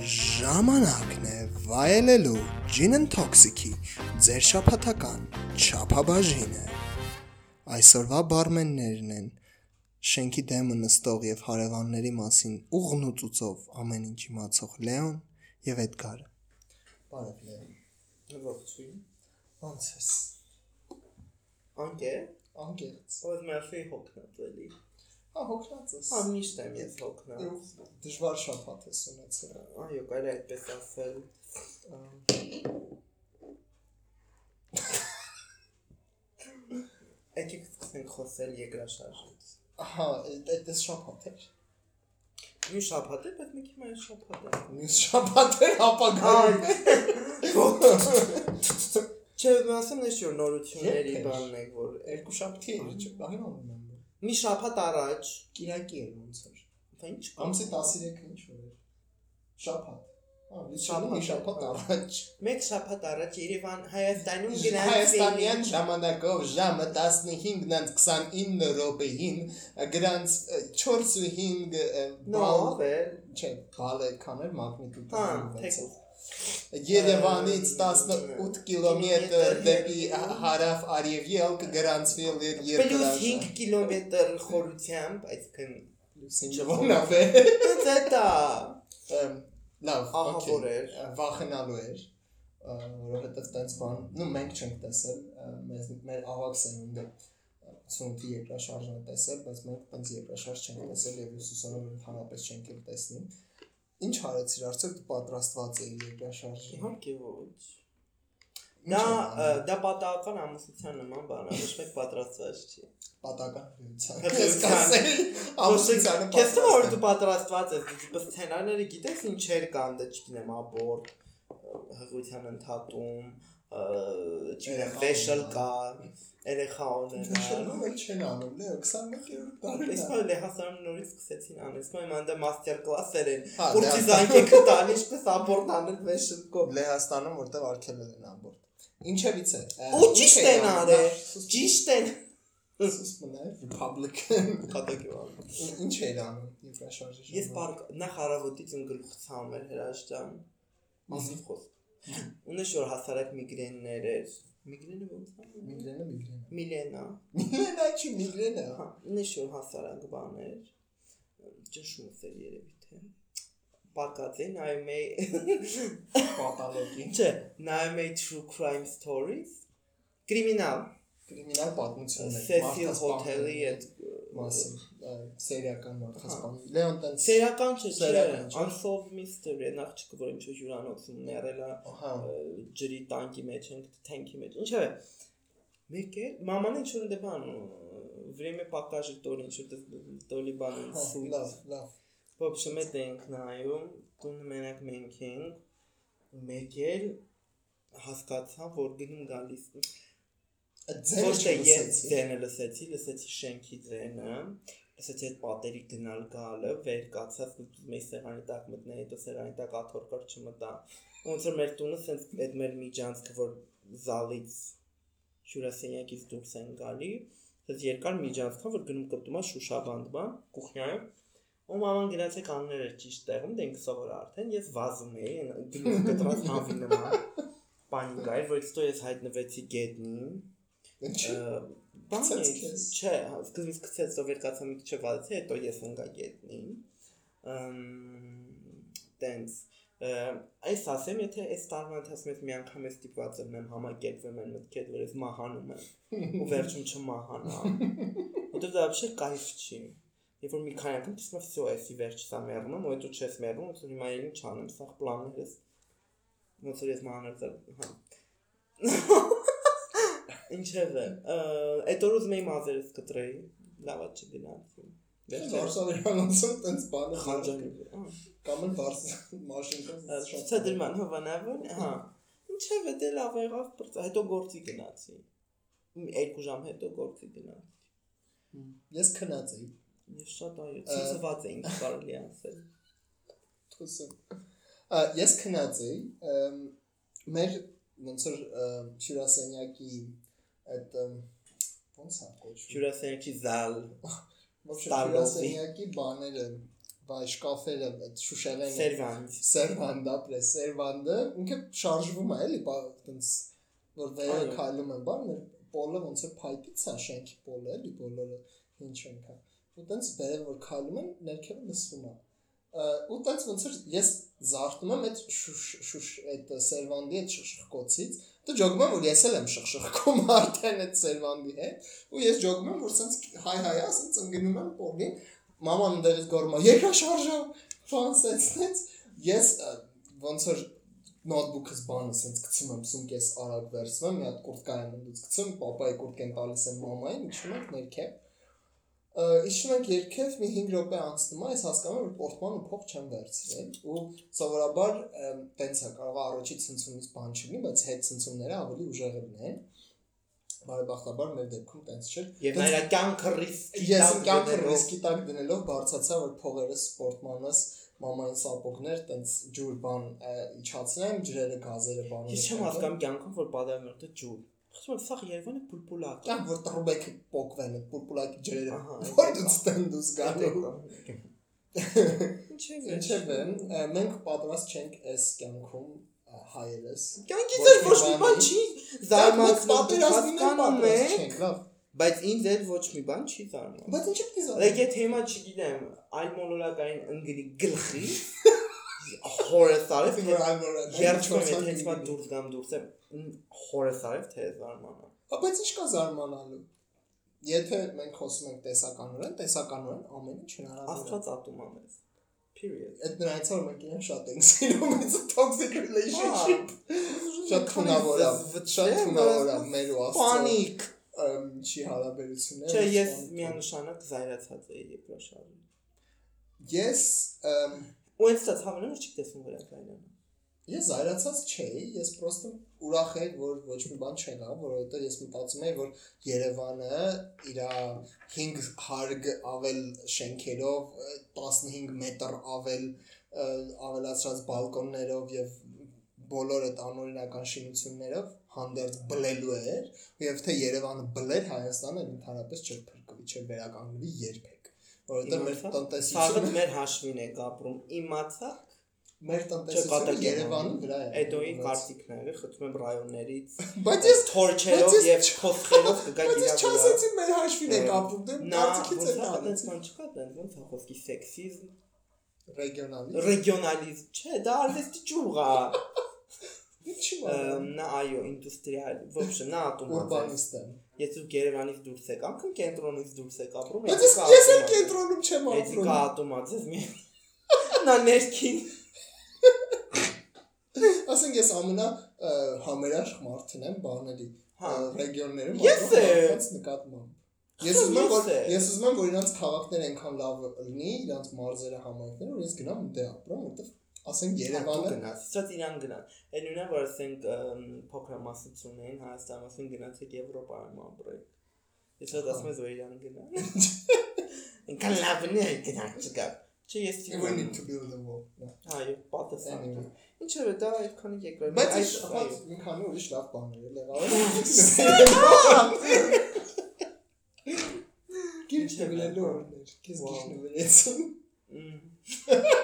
Ժամանակն է վայելելու Gin and Toxic-ի ձեր շապաթական չափաբաժինը։ Այսօրվա բարմեններն են շենքի դեմը նստող եւ հարևանների մասին ուղնուծուծով ամեն ինչ իմացող Լեոն եւ Էդգարը։ Բարև Լեոն։ Ողջույն։ Ոնց ես։ Անկե, Անկեղծ։ ո՞ր մերֆի հոգնած էլի։ Հա հոգնած ես։ Հա միշտ եմ ես հոգնած։ Դժվար շփաթ ես ունեցել։ Այո, կարելի է այդպես ասել։ Եկեք սկսենք խոսել երկրաշարժից։ Ահա, այդպես շփաթ էր։ Մի շաբաթ է, բայց մի քիչ այլ շաբաթ է։ Մյուս շփաթ էր ապագայում։ Չէ, ասեմ նշ որ նորությունների բանն է, որ Երկու շաբթի էր, չէ՞, ունեմ։ մի շաբաթ առաջ, Կիրակի էր ոնց էր։ դա ինչ Ամսի 13-ը ինչ որ էր։ Շաբաթ։ Շաբաթ, մի շաբաթ առաջ։ մեկ շաբաթ առաջ Երևան Հայաստանում գնացի։ Հայաստանյան ժամանակով ժամը 15:29 րոպեին գրանց 4.5 Նո, բալ, չէ, բալ այդքան էր մագնիտուդը։ Հա, 6-ով։ թեկուզ։ Երևանից 18 կիլոմետր դեպի հարավ արևելք գրանցվել էր Պլյուս երկրաշարժ։ 5 կիլոմետր խորությամբ, այսինքն Ինչ որնավ է։ դա Լավ, Ահա օքեյ, որ էր։ Վախենալու էր, որովհետև տենց բան, նո մենք չենք տեսել, մեզ մեր ավակ սերունդը 80-ի երկրաշարժն է տեսել, բայց մենք տենց երկրաշարժ չենք տեսել եւ ուսուսանով ընդհանրապես չենք էլ տեսնի։ Ինչ արեցիր, արդյոք դու պատրաստված էի երկրաշարժի։ իհարկե ոչ։ Դա դա պատահական ամուսնության նման բան է, ոչ մեկ պատրաստված չի։ պատական հյուրության։ Ես կասել, ամուսնությանը Քեզ թվում է պատրաստ դու պատրաստված ես, դու սցենարները գիտես ինչեր կան, դա չգիտեմ, աբորտ, հղության ընդհատում, ունենալ։ կա, երեխա ունենալ։ էլ չեն անում, լե 21-րդ դարին։ Իսկ մայ լեհասարան նորից սկսեցին անել։ Իսկ մայ անդա մաստեր կլասեր են։ Լեհաստան- զանգը տան, ինչպես աբորտ անել վեշել կո։ Լեհաստանում որտեվ արկել են ամբողջ։ Ինչևից է։ Ու ճիշտ է են անում, արել։ Ճիշտ են։ Սուս մնա Republican։ Կատակի բան։ Ինչ է անում ինֆրաշարժի Ես պարկ նախ գլուխ ցաում էր հրաշտան։ Մասիվ խոս։ Ունես որ հասարակ միգրեններ էր։ Միգրենը ո՞նց է։ միգրենը միգրենը։ Միլենա։ Միգրենը չի միգրենը։ Հա, ունես որ հասարակ բաներ։ Ճշմուս էր երևի թե։ Պարկած է նայում էի Պատալոգի։ Չէ, նայում էի true crime stories։ Կրիմինալ։ Կրիմինալ պատմություններ։ Cecil Hotel-ի այդ մասին ը, սերիական մարդասպան։ Հա։ Լեոն տենց Սերական չէ, չէ, Սերիական չէ։ unsolved mystery, այն աղջիկը, որ ինչ-որ հյուրանոցում ներել է հա ը, ջրի տանկի մեջ, ենք թենքի մեջ։ Ինչա՞ է։ Մեկ է, մաման ինչ որ դեպան время покажет то ինչ որ դոլի բան հա, սուտ։ լավ լավ В общем, այդ ենք նայում, տունը մենակ մենք ենք։ Մեկ էլ հասկացա, որ գնում գալիս Այդ Ոչ թե ձերը ես ձենը լսեցի, լսեցի շենքի ձենը, լսեցի այդ պատերի գնալ գալը, վեր կացած մեծ սեղանի տակ մտնե, հետո սեղանի տակ աթոռ կար չմտա։ Ոնց որ մեր տունը սենց այդ մեր միջանցքը, որ զալից հյուրասենյակից դուրս են գալի, սենց երկար միջանցքա, որ գնում կպտում է շուշաբանդ բան, կուխնայում։ Ու մաման գնաց է կաններ էր ճիշտ տեղում, դենք սովոր արդեն ես վազում էի, գլուխ կտրած հավի նման։ Պանիկա էր, որ ստո ես հայտնվեցի գետնին, Ինչի՞։ Բանը չէ, սկզբից գցեց ով երկացա մի քիչ վալեցի, հետո ես ընկա գետնին։ Ըմ տենց այս ասեմ, եթե այս տարվա ընթացքում ես մի անգամ էս տիպված եմ համակերպվում եմ մտքեր, որ ես մահանում եմ ու վերջում չմահանամ։ Որտեւ դա вообще кайֆ չի։ Եվ որ մի քանի անգամ դիսնով всё էսի վերջ սա մեռնում, ու հետո չես մեռնում, ու հիմա ինչ անեմ, սա պլաններս ոնց որ ես մահանալ ծա։ Հա։ Ինչևէ, այդ օր ուզում էի մազերս կտրեի, լավա չգնացի։ Վարշավերանոցում տենց բանը Խանջանի։ կամ էլ վարս մաշինկա Ցածրման հավանաբար, հա։ Ինչևէ դե լավ եղավ, բրծա, հետո գործի գնացի։ երկու ժամ հետո գործի գնացի։ Ես քնած էի Ես շատ այո, ցնցված էինք կարելի ասել։ թուսը ես քնած էի մեր ոնց որ հյուրասենյակի այդ ոնց է կոչվում? Հյուրասենյակի զալ հյուրասենյակի բաները բայ շկաֆերը այդ շուշեղեն սերվանդ սերվանդա պրես սերվանդը ինքը շարժվում է էլի բա այտենց որ վերը քայլում են բան մեր պոլը ոնց է փայտից է շենքի պոլը էլի բոլորը ինչ շենքա ու տենց վերը որ քայլում են ներքևը լսվում է ու տենց ոնց ես զարթնում եմ այդ շուշ այդ սերվանդի այդ շշկոցից ջոգում եմ որ ես էլ եմ շխշխկում արդեն այդ սերվանդի հետ ու ես ջոգում եմ որ սենց հայ հայ ասենց ընկնում եմ պոլին մաման ընդերից գորում է երկրաշարժը ֆրանսեցնեց ես ոնց որ նոթբուքս բանը սենց գցում եմ սումկես արագ վերցնում եմ մի հատ կուրտկա եմ ընդուց գցում պապայի կուրտկեն տալիս եմ մամային իջնում ենք ներքև Իհիշում ենք երկև մի 5 րոպե անցնում է, ես հասկանում եմ, որ պորտմանը փող չեմ վերցրել ու սովորաբար տենց է կարող առաջի ցնցումից բան չլինի, բայց հետ ցնցումները ավելի ուժեղն են։ Բարեբախտաբար մեր դեպքում տենց չէ։ Եվ նրա կյանքը ռիսկի տակ ես կյանքը ռիսկի տակ դնելով բարձացա, որ փողերս սպորտմանս մամային սապոգներ տենց ջուր բան իջացնեմ, ջրերը գազերը բան։ Ես չեմ հասկանում կյանքում, որ պատահել է ջուր Խսում եմ սա Երևանը պուլպուլակ։ Կան որ տրուբեքը պոկվեն այդ պուլպուլակի ջրերը Ահա, որ դու ստենդուս գալու ինչև է ա, մենք պատրաստ չենք այս կյանքում հայերս Կյանքից Ոչ էլ ոչ մի բան չի զարմացնում պատերազմին էլ պատրաստ եք, չենք լավ բայց ինձ էլ ոչ մի բան չի զարմանում։ բայց ինչի՞ Like եթե հիմա չգիտեմ, այլ մոլորակային ընկերի գլխի հորս արև թե երբ որ եթե հիմա դուրս գամ դուրս եմ հորս արև թե զարմանա։ բայց ինչ կա զարմանալու եթե մենք խոսում ենք տեսականորեն տեսականորեն ամեն ինչ հնարավոր է Աստված ատում ամես։ Period։ Այդ նրանից որ մենք իրեն շատ ենք սիրում, it's a toxic relationship։ Շատ թունավոր է, շատ թունավոր է մեր ու աստծո Պանիկ։ չի հարաբերությունները։ Չէ, ես միանշանակ զայրացած էի երկրաշարժ։ Ես Ու դա ցավն որ չի տեսնում վրա կայանը։ ես զայրացած չէի, ես պրոստը ուրախ էի, որ ոչ մի բան չեղավ, որովհետեւ ես մտածում էի, որ Երևանը իր 5 հարկ ավել շենքերով, 15 մետր ավել ը, ավելացրած բալկոններով եւ բոլոր այդ անօրինական շինություններով հանդերձ բլելու էր եւ թե Երևանը բլեր Հայաստանը ընդհանրապես չէր փրկվի, չէր վերականգնվի երբեք որովհետեւ մեր տնտեսությունը մեր հաշվին է ապրում։ Իմացա մեր տնտեսությունը Երևանի վրա է Էդոյի ապրում, կարտիկները խփում եմ ռայոններից բայց ես թորչերով եւ փոսխերով կգա բայց ես գիրա չասեցի մեր հաշվին եք ապրում դե ոնց է է տալիս այդպես բան չկա, դեն ոնց է խոսքի սեքսիզմ, ռեգիոնալի ռեգիոնալիզմ, չէ, դա արվեստի ճյուղ է։ ինչի՞ Ըմ, Նա այո, ինդուստրիալ, ոչ, նա ատոմատ է։ ուրբանիստ եմ Ես ու Երևանից դուրս եք, անգամ կենտրոնից դուրս եք ապրում։ բայց ես էլ կենտրոնում չեմ Էդիկա ապրում ատոմատ ես մի։ Նա ներքին ասենք ես ամենա համերաշխ մարդն եմ բաների Հա։ ռեգիոններում ապրող նկատմամբ Ես ուզում եմ որ Ես ուզում եմ որ իրանց քաղաքները այնքան լավ լինի, իրանց մարզերը համայնքները, որ ես գնամ դե ապրեմ, որովհետև ասենք Երևանը գնաց, սա իրան գնան։ Այն նույնը որ ասենք ըմ, փոքրամասնություն էին Հայաստանում, ասենք գնացեք Եվրոպայում ապրեք։ Ես դա ասում եմ որ իրան գնան։ Ինքան լավն է գնան չկա։ Չէ, ես we սիրում need to build a wall no. Այո, պատասխան։. Ինչը դա այդքան երկրորդ։ Բայց այս այո։ մի քանի ուրիշ լավ բաներ էլ եղավ։ Գիրք նվիրելու օրներ, քեզ Wow.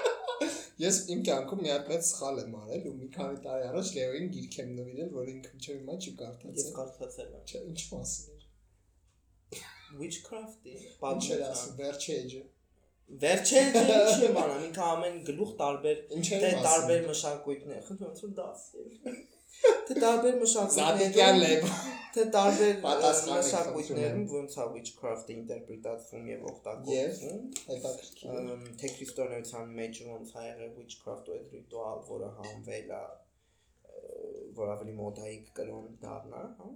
Ես իմ կյանքում մի հատ մեծ սխալ եմ արել ու մի քանի տարի առաջ Լեոին գիրք եմ նվիրել, որ ինքը չէ հիմա չի Ես կարդացել։ եմ։ Չէ, ինչ մասին էր։ Witchcraft-ի Ինչ էր ասում, վերջի էջը։ Վերջը չի բանա, ինքը ամեն գլուխ տարբեր Ինչ թե տարբեր մշակույթներ, խնդրում եմ ցույց դասել։ Թե տարբեր մշակույթներում, թե տարբեր մշակույթներում ոնց է witchcraft-ը ինտերպրետացվում եւ օգտագործվում։ հետաքրքիր։ Թե քրիստոնեության մեջ ոնց է եղել witchcraft-ը այդ ռիտուալ, որը հանվել է, որ ավելի մոդայիկ կրոն դառնա, հա։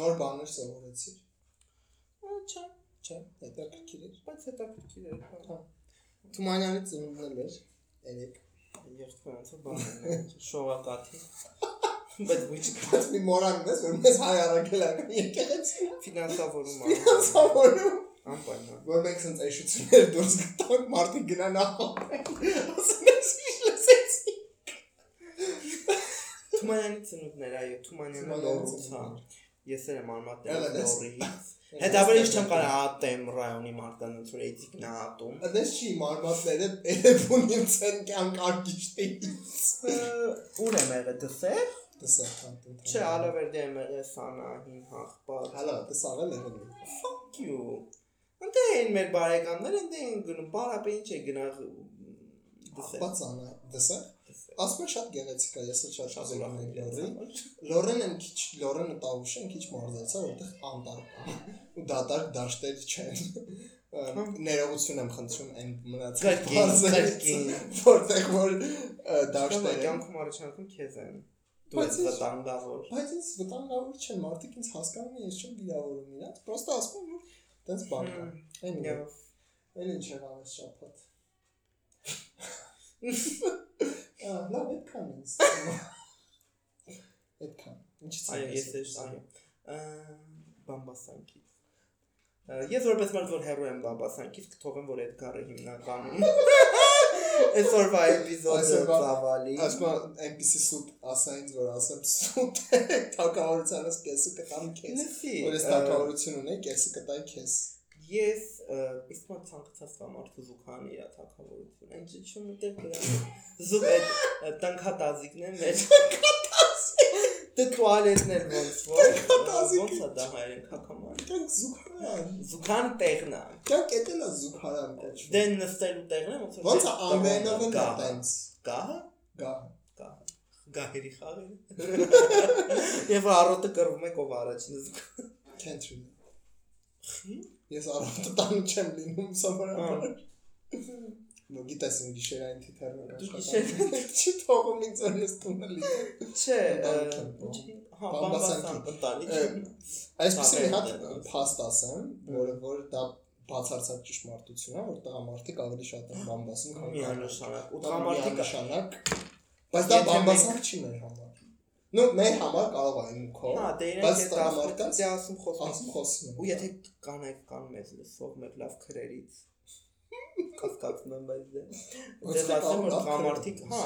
Նոր բաներ սովորեցի։ Ա, Չէ, Չէ, հետաքրքիր էր։ բայց հետաքրքիր է։ հա։ Թումանյանի ծնունդն էր երեք։ Երբ ոնց է բանը, շողակաթի։ Բայց witchcraft Բայց մի մորան ես, որ մեզ հայ առաքելական եկեղեցի ֆինանսավորում է։ սովորում։ Անպայման։ Որ մենք ցած էշություններ դուրս գտանք, մարդիկ գնան ահապեն։ Ասեն ես ինչ լսեցի։ Թումանյանի ծնունդներ, այո, Թումանյանը Թումանյանի լորուց է։ ծնունդներ։ Ես էլ եմ արմատներ լորից։ Հետաբար ինչ չեմ կարող ատեմ ռայոնի մարդկանց որ էդիկ նա ատում։ Այդպես չի մարմատները էլեփոնիմ ցեն կյանք արկիշտեից։ Ուր եմ եղել դսեր։ Դսեր կանտուն։ Չէ, ալավերդի եմ եղել սանահին հաղպատ։ Հալա, դսաղել եղել։ Fuck you։ Ընդ են մեր բարեկամներ ընդ են գնում, բարապե ինչ է գնա դսեր։ Աղբացանը, դսեր։ Ասում շատ գեղեցիկ է, ես էլ շատ Շատ ուրախ եմ եմ լորի։ դրանից։ Լորենը քիչ Լորենը տավուշը քիչ մարզեցա, որտեղ անտար կա։ Ու դատարկ դաշտեր չեն։ Ամ, Ներողություն եմ խնդրում այն մնացած կրկին։ որտեղ որ Դաշտերը դաշտեր են։ կյանքում առաջարկում քեզ են։ Դու ես վտանգավոր։ Բայց ինձ վտանգավոր չեն, մարդիկ ինձ հասկանում են, ես չեմ վիրավորում իրաց, պրոստը ասում եմ, որ տենց բան կա։ Այն Եվ Էլ ինչ եղավ այս շաբաթ։ Ահա, լավ, այդքան ինձ։ Այդքան։ Ինչ այո, ես էլ այո։ Ա, Բամբասանքի։ Ա, Ես որպես մարդ որ հերո եմ բամբասանքից կթողեմ որ այդ գարը հիմնականում այսօրվա էպիզոդը ծավալի։ Ասма այնպեսի սուտ ասա ինձ որ ասեմ սուտ է, թակավորությանս կեսը կտամ քեզ։ Որ ես թակավորություն ունեի, կեսը կտայի քեզ։ Ես իսկ մա ցանկացած մարդու զուգան իր թակավորություն։ Այն ճիչում ուտել դրա։ Զուգ այդ տանքատազիկն է մեր։ Դե տուալետներ ոնց որ։ Տանքատազիկ։ Ոնց է դա հայերեն քակաման։ Կյանք զուգարան։ Զուգան տեղն է։ Կյանք էտելա զուգարան կոչվում։ Դե նստելու տեղն է ոնց որ։ Ոնց է էլ Գահը։ տենց։ Գահը։ Գա։ Գահը։ Գահերի խաղերը։ Եվ առոտը կռվում է ով առաջինը զուգ։ Country։ Խի։ Ես առողջ տանը չեմ լինում սովորաբար։ Նո գիտես իմ գիշերային թիթեռներ աշխատում։ Չի թողում ինձ ես տունը լինեմ։ Չէ, հա, բամբասան ընտանիք։ Այսպեսի մի հատ փաստ ասեմ, որը որ դա բացարձակ ճշմարտություն է, որ տղամարդիկ ավելի շատ են բամբասում, քան Միանշանակ։ Ու Դա տղամարդիկը միանշանակ։ Բայց դա Եթե բամբասանք չի մեր համար։ Ну, մեր համար կարող է իմ քո։ Հա, դե բայց տղամարդկանց դե ասում խոսում։ ասում խոսում Ու եթե կանայք կան մեզ լսող մեր լավ քրերից կասկածում եմ բայց դե դե թե ասեմ որ քրեր հա,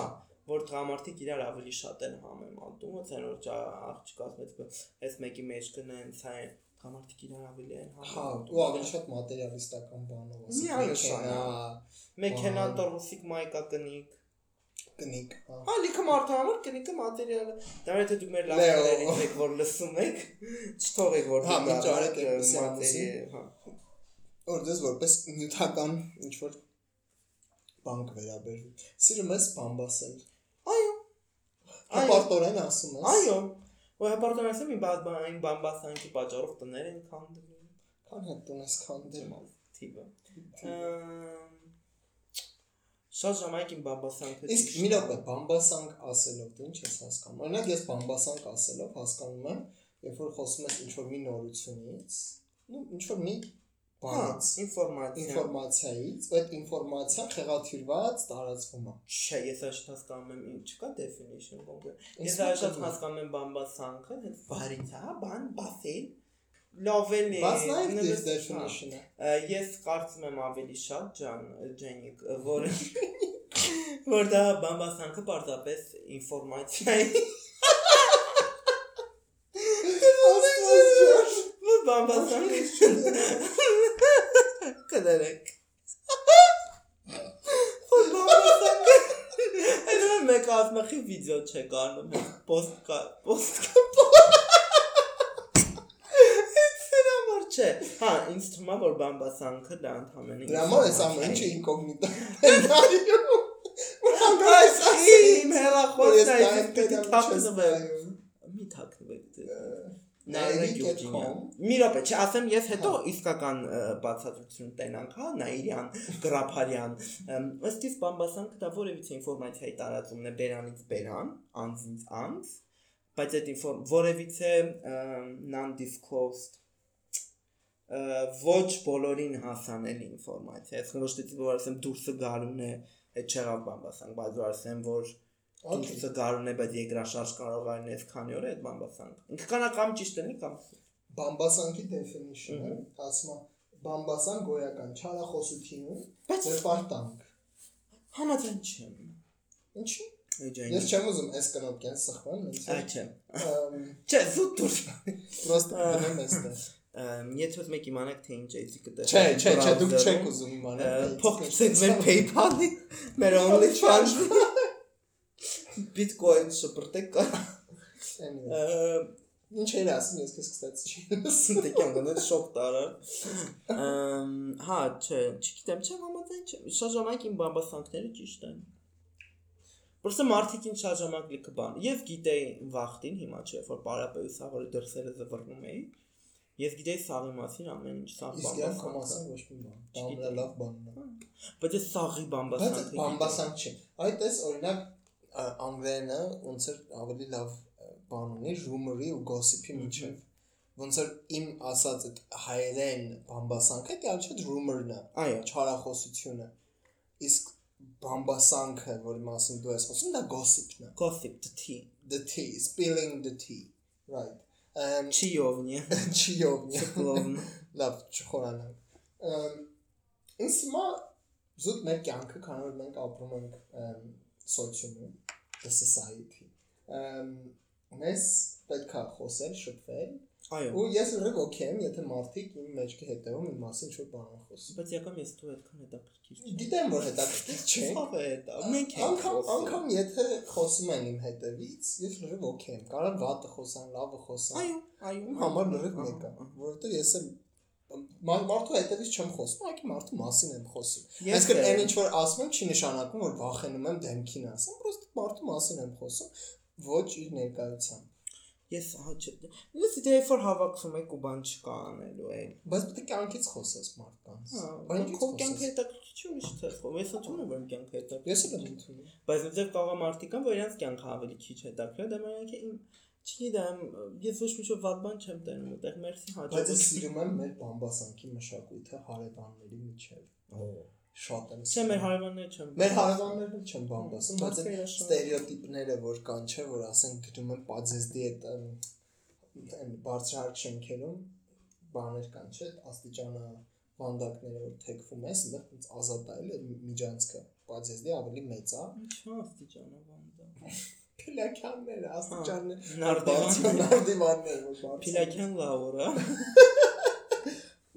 որ տղամարդիկ իրար ավելի շատ են համեմատում, ոնց են որ ճա աղջկաս մեծ այս մեկի մեջ կնեն, սա են տղամարդիկ իրար ավելի են Հա, համեմատում։ ու ավելի շատ մատերիալիստական բանով Միանշանակ։ Մեքենա Բան։ տորուսիկ մայկա կնիկ։ կնիկ, հա։ Հա, լիքը մարդու համար կնիկը մատերիալ է։ Դա եթե դուք մեր լավ Լեո։ քրերից եք որ լսում եք, չթողեք որ Հա, դուք մենք դառնաք, արեք այդպիսի մատերի, ամուսին։ հա օրդես որպես նյութական ինչ որ բան կվերաբերվի։ Սիրում ես բամբասել։ Այո։ Հպարտորեն ասում ես։ Այո։ Ու հպարտորեն ասում եմ բաց բան բամբասանքի պատճառով տներ են քանդվում։ Քան հետ տուն ես քանդել թիվը։ Շատ ժամանակին բամբասանք։ Իսկ մի լավ է բամբասանք ասելով դու ինչ ես հասկանում։ Օրինակ ես բամբասանք ասելով հասկանում եմ, երբ որ խոսում ես ինչ որ մի նորությունից, ну ինչ որ մի բանից, ինֆորմացիա։ ինֆորմացիայից, այդ ինֆորմացիան խեղաթյուրված տարածվում է։ Չէ, ես așa հասկանում եմ, ինչ կա definition կոնկրետ։ Ես եմ։ հասկանում եմ բամբասանքը, հենց բարից, հա, բան բասել լովել է։ հա։ definition-ը։ Ես կարծում եմ ավելի շատ ջան, ջենիկ, որ որ դա բամբասանքը պարզապես ինֆորմացիայի Որ բամբասանքը կդերեք։ Որ բամբասանքը Այո, մեկ ասմախի վիդեո չէ կանում, post կա, post Սրամար չէ։ Հա, ինձ թվում է որ բամբասանքը դա ընդհանրապես Դրա համար էս ամեն ինչը ինկոգնիտա։ Այս իմ հերախոսն է, պիտի թաքնվեմ։ Մի թաքնվեք դե։ Նայրեք Նայրիկ Յուրջինյան։ եք Մի րոպե, չէ, ասեմ ես հետո իսկական ը, բացատրություն տենանք, հա, Նայիրյան, Գրափարյան։ Ըստ իս բամբասանքը դա որևիցե ինֆորմացիայի տարածումն է բերանից բերան, անձից անձ, բայց այդ ինֆորմ որևիցե non-disclosed ոչ բոլորին հասանելի ինֆորմացիա։ Ես թե որ ասեմ դուրսը գարուն է, այդ չեղավ բամբասանք, բայց որ ասեմ որ Դուրսը գարուն է, բայց երկրաշարժ կարող է լինել քանի օր է այդ բամբասանք։ Ինքը կանա կամ ճիշտ լինի կամ Բամբասանքի definition-ը ասում բամբասան գոյական չարախոսություն, դեպարտանք։ համաձայն չեմ։ Էջային։ Ես չեմ ուզում այս կնոպկեն սխվեմ, ինձ Ա չեմ։ Չէ, զուտ դուր։ պրոստը գնեմ այստեղ։ Եթե ուզում եք իմանալ թե ինչ էի կտեսնեք։ Չէ, չէ, չէ, դուք չեք ուզում իմանալ։ Փող ցեք մեր PayPal-ի, մեր OnlyFans Bitcoin շփրտեք կա։ Anyway, Ամ, Ինչ էր ասում, ես քեզ կստացի չի։ Դեկան գնել շոկ տարա։ հա, չէ, չգիտեմ, չեմ համաձայն չեմ։ Շատ ժամանակ իմ բամբասանքները ճիշտ են։ Պրոստը մարդիկ ինչ շատ ժամանակ լիքը բան։ Ես գիտեի վախտին հիմա չէ, որ պարապեի սա որ դրսերը զվռնում էի։ Ես գիտեի սաղի մասին ամեն ինչ, սաղ Իսկ ես բամբասանքը։ ոչ մի բան։ Դա ամենալավ բանն է։ Բայց ես սաղի Բայց բամբասանքը։ բամբասանք չի։ Այդ էս օրինակ ա, անգլերենը ոնց էր ավելի լավ բան ունի rumor-ի ու gossip-ի միջև։ Ոնց որ իմ ասած այդ հայերեն բամբասանքը դա չէ rumor-ն է, Այո, չարախոսությունը։ Իսկ բամբասանքը, որի մասին դու ես խոսում, դա gossip-ն է։ gossip the tea։ The tea, spilling the tea. Right. Um Չիովնի։ չիովնի։ Կլովն։ Լավ, չխորանանք։ Ամ ինձ մա զուտ մեր կյանքը, քանի որ մենք ապրում ենք սոցիումում, the society։ մեզ պետք է խոսել, շփվել, Այո։ ու ես լրիվ օքեյ եմ, եթե մարդիկ իմ մեջքի հետևում իմ մասին ինչ-որ բան են խոսում։ Բայց եկամ ես դու այդքան հետաքրքիր չի։ Գիտեմ, որ հետաքրքիր չէ։ Ո՞վ է դա։ Մենք ենք Անկամ անկամ եթե խոսում են իմ հետևից, ես լրիվ օքեյ եմ։ Կարող վատը խոսան, լավը խոսան։ Այո, այո։ Իմ համար լրիվ մեկ է, ահա։ որովհետեւ ես մա- մարդու հետևից չեմ խոսում, այլ մարդու մասին եմ խոսում։ Այսինքն էլ։ այն ինչ որ ասում եմ չի նշանակում որ վախենում եմ դեմքին ասեմ, պրոստը մարդու մասին եմ խոսում, ոչ իր ներկայությամբ։ Ես հա չէ։ Ես դե որ հավաքվում եք ու բան չկա անելու է։ Բայց պետք է կյանքից խոսես մարդկանց։ Հա, Բանկից քո կյանքը հետաքրքիր չի չէ՞ խոսում։ Ես ընդունում եմ որ կյանքը հետաքրքիր։ Ես էլ եմ ընդունում։ Բայց մտեղ կարող մարդիկ կան, որ իրենց կյանքը ավելի քիչ հետաքրքիր, դա մենակ իմ չգիտեմ, ես ոչ մի վատ բան չեմ տենում այդտեղ մերսի Բայց ես հաջողություն։ սիրում եմ մեր բամբասանքի մշակույթը հարևանների միջև։ Շատ եմ։ Չէ, մեր հարևանները չեմ։ Մեր հարևաններն չեն բամբասում, բայց այդ ստերեոտիպները, որ կան, չէ, որ ասեն գնում են պաձեզդի այդ այն բարձրահարկ շենքերում բաներ կան, չէ, աստիճանա վանդակները որ թեքվում ես, այնտեղ ոնց ազատ է, էլի միջանցքը։ Պաձեզդի ավելի մեծ է։ Ինչա աստիճանա վանդա։ Փիլակյանները, աստիճանները, Նարդիվան։ նարդիվանները, որ բարձր։ Փիլակյան լավորա։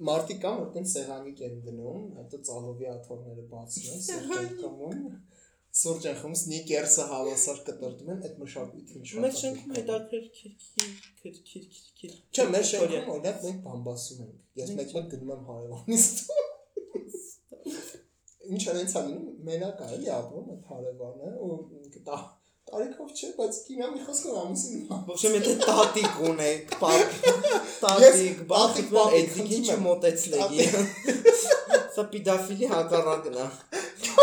Մարդիկ կան, որ տեն սեղանիկ են դնում, հետո ծալովի աթոռները բացում են, սուրճենքում, սուրճենքում սնիկերսը հավասար կտրտում են, այդ մշակույթին շատ։ Մեր շենքում հետաքրքիր քրքիր քրքիր։ Չէ, մեր շենքում օրինակ մենք բամբասում ենք։ Ես Մենք մեկ-մեկ գնում եմ հարևանից։ Ինչ հենց անում, մենակ է, էլի ապրում այդ հարևանը ու դա տարիքով չէ, բայց կինա մի խոսքով ամուսին։ Ոբշե եթե տատիկ ունեք, պապ, Ես տատիկ, բախ, տատիկ, պապիկ, էդիկի խնդրում եմ։ չմոտեցնեք։ Սա պիդաֆիլի հակառակն է։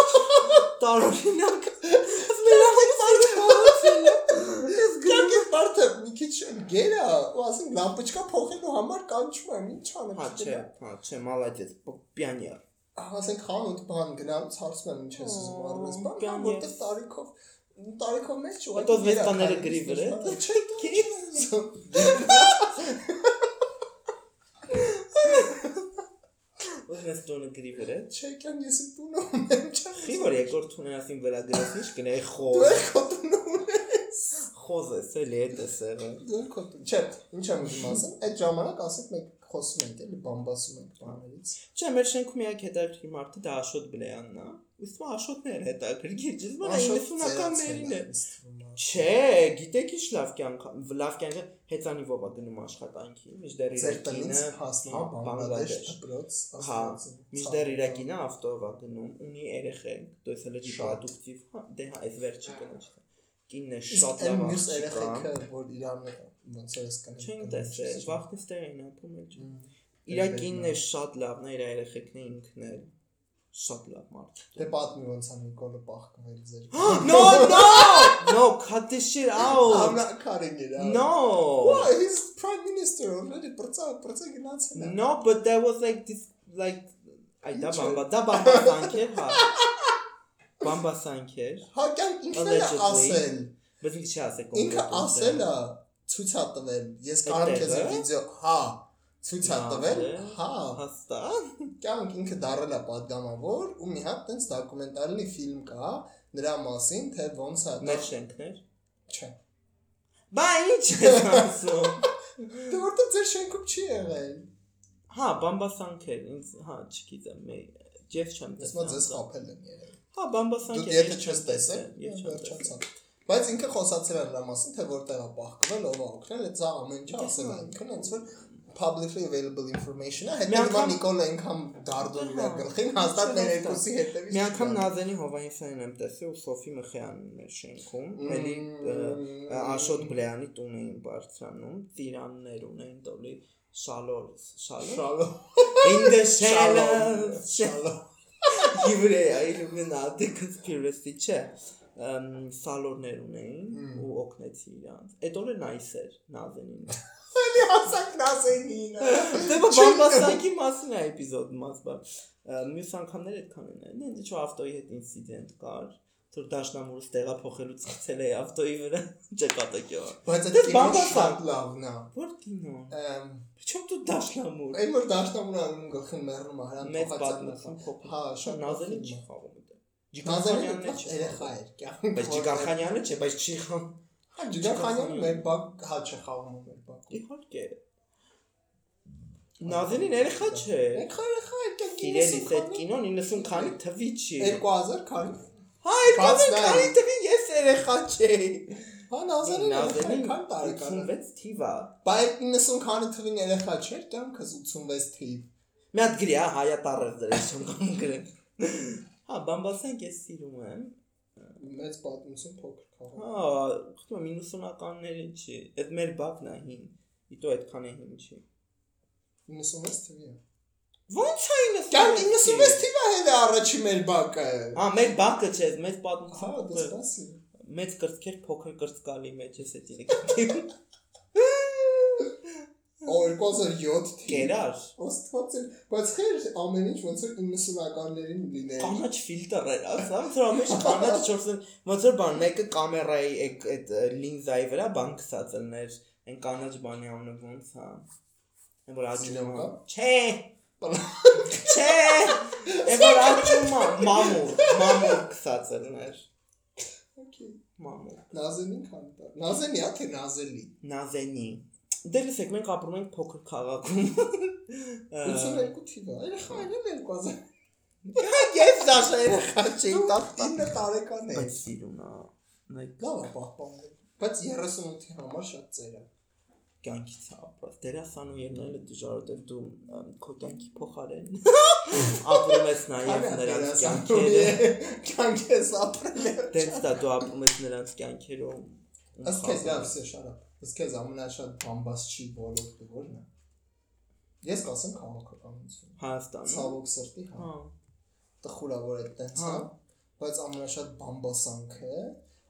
Տարօրինակ։ է բարդ է, մի քիչ գերա, ու ասենք լամպոչկա փոխելու համար կանչում եմ, ինչ անեմ։ Հա, չէ, հա, չէ, մալադես, պիանյար։ ասենք խանութ բան գնալուց հարցում եմ ինչ ես ուզում առնես բան, հա, որտեղ տարիքով տարիքով մեծ չի, Հետո վեստաները գրի վրա, Չէ, Քի՞։ Ոնց տոնը գրի վրա։ Չէ, կան ես տունը ունեմ, չեմ։ Խի որ երկրորդ տուներասին վրա գրած ինչ Դու խոզ։ ես քո տունը ունես։ Խոզ է, էլի է տեսերը։ Դու քո տուն։ Չէ, ինչ եմ ուզում ասեմ, այդ ժամանակ ասենք մենք խոսում ենք, էլի բամբասում ենք բաներից։ Չէ, մեր շենքում միակ հետաքրքիր մարդը դա Աշոտ Բլեյանն է։ Իսկ Աշոտներ հետաքրքիր, ճիշտ բան 90-ականներին է։ Չէ, գիտեք ինչ լավ կյանք, լավ կյանքը հեծանիվով է գնում աշխատանքի, միջդեռ իր Ձեր տնից կինը հասնում է Բանգլադեշ դպրոց, Հա, միջդեռ իր կինը ավտոյով է գնում, ունի երեխեք, դասել է պրոդուկտիվ, հա, դե հա, այս վերջը կնոջ։ Կինն է շատ լավ մյուս աղջիկ է։ երեխեքը, որ իրան ոնց է սկսել։ Չեն տեսել, վախտստեր էին ապրում էլ չէ։ Իր Երբեք կինն է շատ լավն է, իր երեխեքն է ինքն է շատ լավ մարդ։ Դե պատմի ոնց է Նիկոլը պահկվել ձեր։ No, no! No, cut this shit I'm out. not cutting it out. No. Why? He's prime minister already. Բրծա, բրծա գնացել է։ No, but there was like this like այ դա բամբա, դա բամբասանք էր, հա։ Բամբասանք էր։ Հա, կան ինքն է ասել։ Բայց ինքը չի ասել Ինքը ասել է ցույց ա տվել, ես կարող եմ քեզ վիդեո, հա, ցույց ա տվել, հա, հաստա։ Կյանք ինքը դարել է падգամավոր ու մի հատ տենց դոկումենտալնի ֆիլմ կա նրա մասին, թե ոնց է։ Մեջ շենքներ։ Չէ։ Բա ի՞նչ ես ասում։ Դու որտե՞ղ ձեր շենքում չի եղել։ Հա, բամբասանքեր, ինձ, հա, չգիտեմ, մե Ջեֆ չեմ տեսել։ Ես մոտ ձեզ խափել հա։ եմ երեք։ Հա, բամբասանքեր։ Դու եթե չես տեսել, ես չեմ տեսել։ Բայց ինքը խոսացել է նրա մասին, թե որտեղ է պահկվել, ով է օգնել, այդ ցա ամեն ինչ ասել է։ Ինքն ոնց որ publicly available information-ը, հետո անգամ- Նիկոլը այնքան դարդում իր գլխին, հաստատ մեր երկուսի հետևից։ Մի անգամ Նազենի Հովանեսյանին եմ տեսել ու Սոֆի Մխյանին էր շենքում, էլի Աշոտ Բլեյանի տուն էին բարձրանում, ծիրաններ ունեին տոլի շալոր, շալոր։ Շալո։ In the shallow շալոմ։ Եվրեա Illuminati conspiracy չէ։ սալորներ ունեին ու օգնեցի իրանց։ Այդ օրը nice էր Նազենին։ Էլի հասակ նազենին։ Դե բամբասանքի մասին է էպիզոդը մասը։ Մյուս անգամներ այդքան են։ Նենց ինչ ավտոյի հետ ինցիդենտ կար, որ դաշնամուրս տեղափոխելու ցածել է ավտոյի վրա ճեկատակյո։ Բայց այդ շատ լավն է։ Որ կինո։ Ամ Ինչո՞ւ դու դաշնամուր։ Այն որ դաշնամուրը անում գլխին մեռնում է հրան փոխած փոքր։ Հա, շատ Նազենի լավ չի է։ խաղում է երեխա էր, կյանքում։ Բայց Ջիգարխանյանը չէ, բայց չի խաղում։ Հա, Ջիգարխանյանը մեր բակ հա չխաղում է մեր բակ։ Իհարկե։ Նազենին երեխա չէ։ Երեխա երեխա էր, կյանքի Սիրելիս այդ կինոն 90 քանի թվի չի։ 2000 քանի։ Հա, Բաց 2000 նայ։ քանի թվի ես երեխա չէի։ Հա, Նազենը Նազենին քան տարեկան է։ 86 թիվ է։ Բայց 90 քանի թվին երեխա չէր, կյանքս 86 թիվ։ Մի հատ գրի, հա, հայա չեմ կամ գրեմ։ Հա, բամբասանք ես սիրում եմ։ Մեծ պատմություն փոքր քաղաք։ Հա, խնդրում եմ 90-ականների չի։ Այդ մեր բակն է հին։ Իտո այդքան է հին չի։ 96 թվի է։ Ո՞նց է 90։ Կյանք 96 թիվը հետ է առաջի մեր բակը։ Հա, մեր բակը չէ, մեծ Հա, պատմություն։ դե սպասի։ Մեծ կրծքեր փոքր կրծկալի մեջ էս Օ 2007 թիվ։ Կերար։ Ոստված է, բայց խեր ամեն ինչ ոնց որ 90-ականներին լիներ։ Կանաչ ֆիլտր էր, ասա, ամեն ինչ կանաչ չորսն, ոնց որ բան, մեկը կամերայի այդ այդ լինզայի վրա բան կսած լներ, այն կանաչ բանի անունը ոնց է։ Այն որ աճում է։ Չէ։ Չէ։ Այն որ աճում է, մամուր, մամուր կսած լներ, Okay։ մամուր։ Նազենին քան տա։ Նազենի թե Նազելի։ Նազենի։ Դե լսեք, մենք ապրում ենք փոքր քաղաքում։ 82 թիվը։ Երեխա էլ 2000։ Ես դաշա երեխա չի տակ։ 9 տարեկան է։ Բայց սիրուն է։ Լավ է պահպանել։ Բայց 38-ի համար շատ ծեր է։ կյանքից է ապրած։ Դերասանու ելնելը դժվար է, որտեղ դու քո կյանքի փոխարեն ապրում ես նաև նրանց կյանքերը։ Կյանքի ես ապրել։ Դենց դա դու ապրում ես նրանց կյանքերում։ Ըստ քեզ լավ է շարապ։ Ըստ քեզ ամենաշատ բամբաս չի ոլորտը ո՞րն է։ Ես կասեմ քաղաքականություն։ Հայաստանում։ Ցավոք սրտի, հա։ Հա։ Տխուր է որ այդ տենց է, Հա։ բայց ամենաշատ բամբասանքը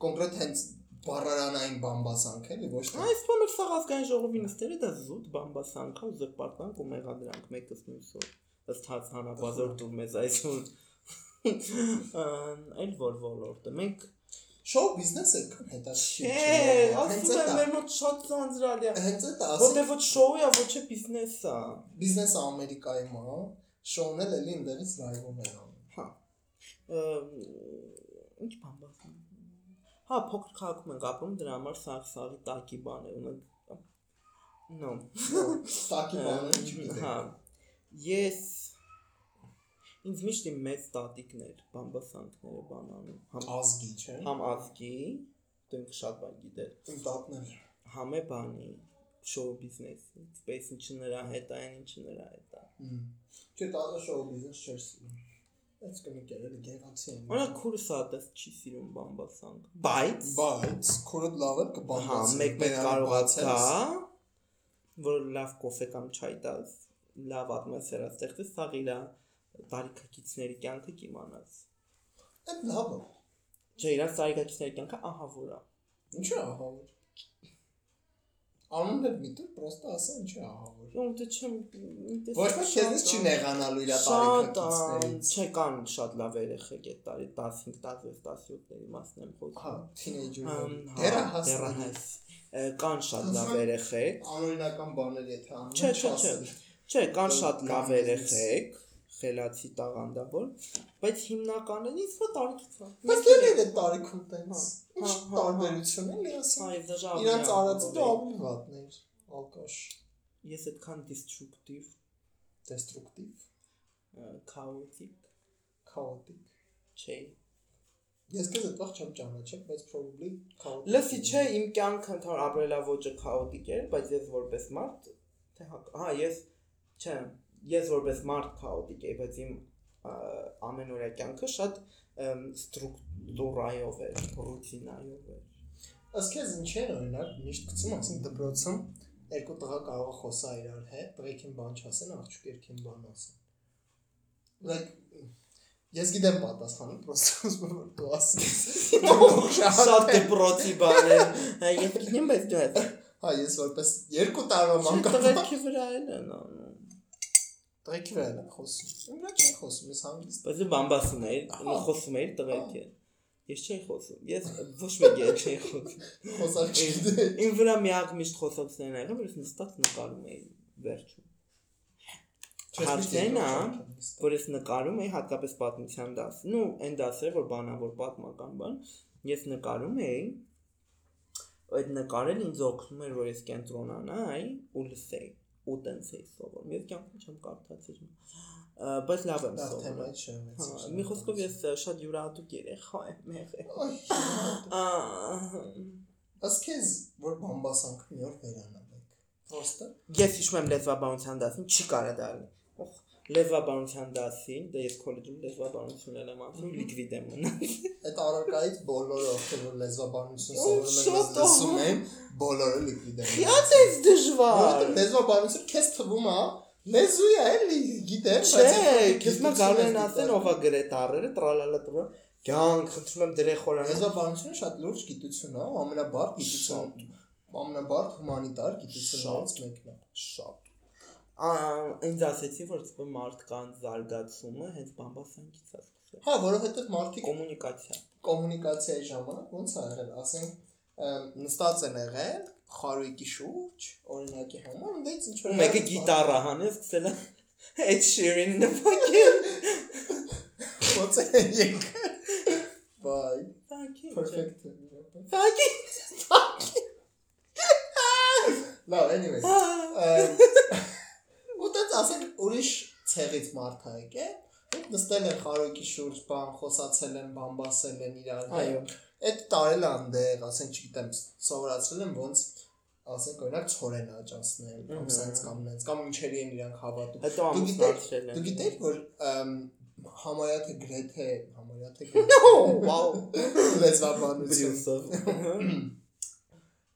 կոնկրետ հենց բառարանային բամբասանք էլի ոչ թե Այս բանը սա ազգային ժողովի նստերը դա զուտ բամբասանքա ու զրպարտանք ու մեղադրանք մեկս մյուսով ըստ հաց հանապազորդում մեզ այսօր այլ որ ոլորտը մենք շոու բիզնեսը կան հետաքրքիր չէ ասում եմ մեր մոտ շատ ծանրալի է հենց այդ ասի որտեղ ոչ շոու է ոչ է բիզնես է բիզնեսը Ամերիկայում է շոուն էլ էլի ընդերից լայվում է անում հա Ըմ, ինչ բամբասան հա փոքր քաղաքում ենք ապրում դրա համար սաղ սաղի տակի բան է ունենք նո Տակի բանը չգիտեմ Հա։ Ես ինձ միշտ իմ մեծ տատիկներ, բամբասանքները բանանում։ Համ ազգի չէ համ ազգի, ինքը շատ բան գիտեր։ իմ տատներ Համ է բանի շոու բիզնեսի, space ինչը նրա հետ է, այն ինչը նրա հետ է։ Չէ տատը շոու բիզնես չէր սիրում Այս կնիկեր էլի գեղացի են Օրինակ քուրս ադես չի սիրում բամբասանք։ Բայց բայց քորդ լավ է հա, կբամբասի մեկ-մեկ կարողա գա, որ լավ կոֆե կամ չայ տաս, լավ ատմոսֆերա ստեղծես, սա իրա տարիքակիցների կյանքը կիմանաս։ Այդ լավ է Չէ, իրանց տարիքակիցների կյանքը ահավոր է։ Ինչու է ահավոր? Անուններ միտը պրոստը ասա ինչու է ահավոր Ու դե չեմ Ոչ մի քեզնից չի նեղանալու իր տարիքակիցներից չէ կան շատ լավ երեխեք այդ տարի 15, 16, 17-ների մասն եմ խոսում։ Հա, թինեյջեր։ Համ, Դերահաս։ դերահաս։ Ը, Կան շատ լավ երեխեք։ Անօրինական բաներ եթե անում։ Չէ, չէ, չէ։ Չէ, կան շատ լավ երեխեք, խելացի տաղանդավոր, բայց հիմնականը ինձ որ տարիքից է։ Բայց դեր էր այդ տարիքում տենց։ Հա, Ինչ հա, հա, տարբերություն է լիասը։ Հայ դժա։ Իրանց արածը դու ավելի վատներ։ Ալկաշ։ Ես այդքան destructive destructive, chaotic, chaotic։ չէ։ Ես քեզ այդvað չեմ ճանաչել, բայց probably chaotic։ Լսի, չէ, իմ կյանքը ընդհանուր ապրելավոճը chaotic էր, բայց ես որպես մարդ թե հա, ես չէ, ես որպես մարդ chaotic եի, բայց իմ ամենօրյա կյանքը շատ ստրուկտուրայով էր, ռուտինայով էր։ Ըստ քեզ ինչ է օրինակ միշտ գցում, ասենք դպրոցում երկու տղա կարող է խոսալ իրար հետ, տղեկին բան չասեն, աղջիկ երկին բան ասեն։ Like ես գիտեմ պատասխանը, պրոստը ուզում եմ որ դու ասես։ Շատ դպրոցի բան է։ Հա, ես գիտեմ, բայց դու Հա, ես որպես երկու տարվա մանկան Տղերքի վրա են անում։ տղեկի վրա եմ խոսում։ Իմ վրա չեն խոսում, ես հանգիստ։ Բայց դու բամբասում էի, Ահա։ խոսում էի տղերքի։ Ես չէի խոսում։ Ես ոչ մեկի հետ չէի խոսում։ Խոսալ չգիտեմ։ Իմ վրա միակ միշտ խոսողներն եղել, ես նստած նկարում էի վերջում։ Հարցն է, որ ես նկարում էի հատկապես պատմության դաս։ Նու այն դասերը, որ բանավոր պատմական բան, ես նկարում էի։ Այդ նկարել ինձ օգնում էր, որ ես կենտրոնանայի ու լսեի ու տենց էի սովորում։ Ես կյանքում չեմ կարդացել։ Բայց լավ եմ Դա չեմ։ Հա, մի խոսքով ես շատ յուրահատուկ երեխա եմ եղել։ քեզ որ բամբասանք մի օր վերանալեք։ Պրոստը Ես հիշում եմ լեզվաբանության դասին, չի կարա դառնի։ Օխ, լեզվաբանության դասին, դե ես քոլեջում լեզվաբանություն եմ անում, լիկվիդ եմ մնաց։ այդ առարկայից բոլորը ովքեր որ լեզվաբանություն սովորում են, լսում են, բոլորը լիկվիդ են։ Իա՞տ է դժվար։ Որովհետև լեզվաբանություն քեզ թվում է լեզու է էլի, գիտեմ, Չէ, քեզ մա կարող են ասեն ով է գրետ առերը, տրալալա տվա։ Կյանք, խնդրում եմ դրե խորան։ լեզվաբանությունը շատ լուրջ գիտություն է, ամենաբարդ գիտություն, ամենաբարդ հումանիտար գիտություններից մեկն է։ Շատ։ ինձ ասեցի, որ սպե մարդկանց զարգացումը հենց բամբասանքից է սկսել։ Հա, որովհետև մարդիկ Կոմունիկացիա։ կոմունիկացիայի ժամանակ ոնց է եղել, ասենք նստած են եղել խարույկի շուրջ, օրինակի համար, դից ինչ Ու մեկը գիտառա հանեց, սկսել է Ed Sheeran-ը նվագել։ ոնց է եկել։ Բայ, Fucking perfect։ Fucking Լավ, anyway։ Ա, ըմ, Ու դից ասենք ուրիշ ցեղից մարդ ա եկել, ու նստել են խարույկի շուրջ, բան խոսացել են, բամբասել են իրար Այո։ Այդ տարել անդեղ, ասենք, չգիտեմ, սովորացրել են ոնց ասենք օրինակ ցորեն աճացնել, կամ սենց կամ նենց, կամ ինչերի են իրանք հավատում։ Հետո Դու ամուսնացրել դու են։ գիտես, որ համարյա թե գրեթե, համարյա թե Վաու։ լեզվաբանություն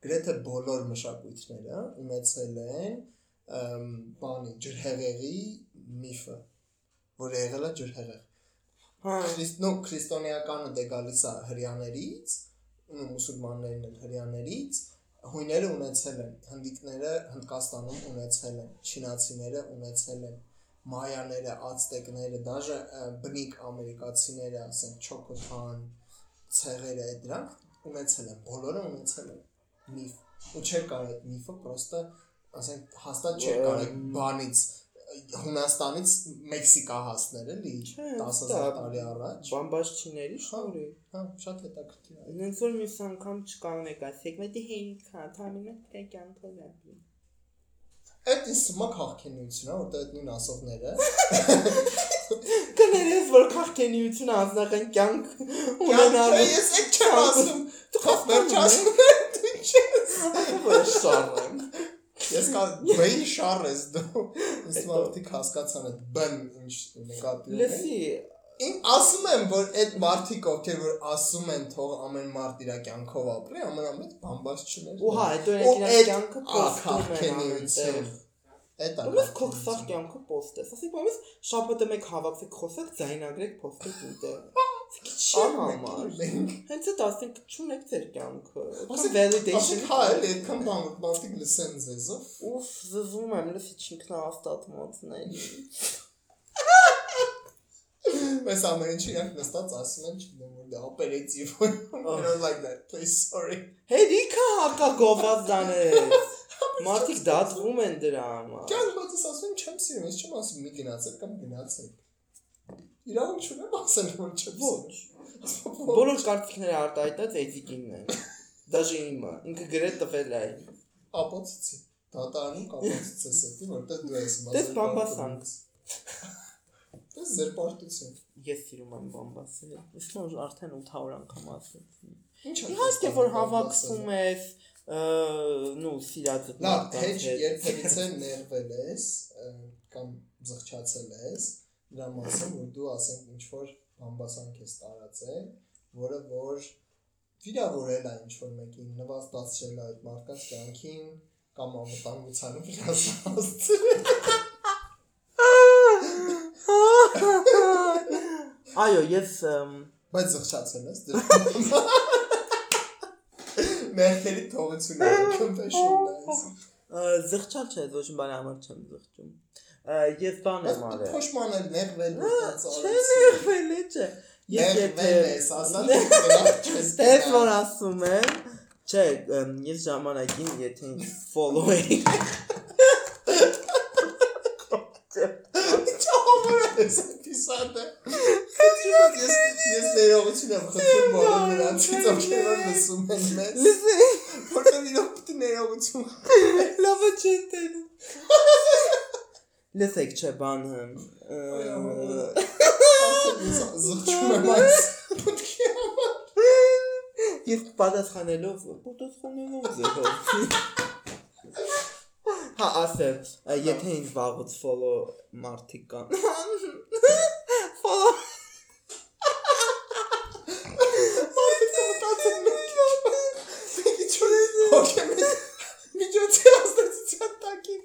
գրեթե բոլոր մշակույթները ունեցել են բանի ջրհեղեղի միֆը, որը եղել է ջրհեղեղ։ Հա, քրիստոնո քրիստոնեականը դե գալիս է հрьяաներից, ու մուսուլմաններն են հрьяաներից, հույները ունեցել են, հնդիկները Հնդկաստանում ունեցել են, չինացիները ունեցել են, մայաները, ացտեկները, դաժե բնիկ ամերիկացիները, ասենք չոկոթան, ցեղերը դրանք ունեցել են, բոլորը ունեցել են միֆ։ Ու չէ կարող այդ միֆը պրոստը ասենք հաստատ կարող այդ բանից Հունաստանից Մեքսիկա հասնել էլի Չէ, 10000 դա- տարի առաջ։ Բամբաշչիների շնորհիվ։ Հա, շատ հետաքրքիր է։ Նենց որ մյուս անգամ չկանեք ասեք, մետի հեյք հա, թամինը կյանքով է։ Այդ ինձ թվում է քաղաքենիություն է, որտեղ այդ նույն ասողները Կներես որ քաղաքենիությունը անձնական կյանք ունենալու ես այդ չեմ ասում։ Դու Խաղ վերջ ասում դու չես։ որ շարեմ։ Ես կա բեյ շար ես դու։ Հետո- մարդիկ հասկացան այդ բն ինչ նկատի ունեն։ Լսի, Ին ասում եմ, որ այդ մարդիկ ովքեր որ ասում են թող ամեն մարդ իր կյանքով ապրի, ամենամեծ բամբասչներ։ ու հա, հետո իրենց կյանքը են քաղաքենիություն։ այնտեղ։ Այդ է։ Ո՞ւս քո սախ կյանքը post-ես։ Ասեք, բայց շաբաթը մեկ հավաքեք խոսեք, ձայնագրեք post-եք ինտեղ։ Չի համար։ Մենք Հենց այդ ասենք չունեք ձեր կյանքը։ Ասեք- validation ասեք հա, էլի այդքան բան մարդիկ լսեն ձեզով։ Ուֆ, զզում եմ, լսի չինքնահաստատ մոցների։ Բայց ամեն ինչ իրանք նստած ասում են, չգիտեմ որ դա օպերատիվ է։ know like that. Please sorry։ Հերիքա հակա գովազ դանել։ Մարդիկ դատվում են դրա համար։ Կան ես ասում եմ չեմ սիրում, ես չեմ ասում մի գնացեք կամ գնացեք։ Իրավունք չունեմ ասել, որ չփսես։ Ոչ։ Բոլոր կարծիքները արտահայտած Էդիկինն են։ Դաժե իմը, ինքը գրել տվել է։ Ապոցցի։ Դատարանում կապոցցես էդի, որտեղ դու ես դե մասը։ Դες բամբասանք։ Դες դե զերպարտություն։ Ես սիրում եմ բամբասել։ Իսկոն արդեն 800 անգամ ասեցի։ Ինչ։ Իհարկե որ հավաքվում ես, նու սիրած մարդկանց հետ։ Լավ, հետ երբևիցե ներվել ես կամ զղջացել ես, դրա մասին, որ դու ասենք ինչ որ բամբասանք ես տարածել, որը որ վիրավորել է ինչ որ մեկին, նվաստացրել է այդ մարդկանց կյանքին կամ անվտանգությանը վիրավորել։ Այո, ես բայց զղջացել ես դրա։ Մերքերի թողությունը confession-ն է։ զղջալ չէ, ոչ մի բան համար չեմ զղջում։ Ես բան եմ արել։ Փոշմանել, ներվել, Չէ, ներվել է, չէ։ Ես եթե ես ասած չես Տես որ ասում եմ, չէ, ես ժամանակին եթե ինձ follow-էի Չհամարես էպիսոդը։ Խնդրում ես ես ներողություն եմ խնդրում բոլոր նրանցից, ովքեր որ լսում են մեզ, լսի, որտեղ իրոք պետք է ներողություն։ լավը չեն տենում։ Լսեք, չէ, բանը։ Զղջում եմ այս պտքի Ես պատասխանելով, պատասխանելով ձեզ։ Հա, ասել, եթե ինձ վաղուց follow մարդիկ կան։ Follow Մարդիկ մտածում են։ Իչու հոգեմ միջոցի ազդեցության տակին։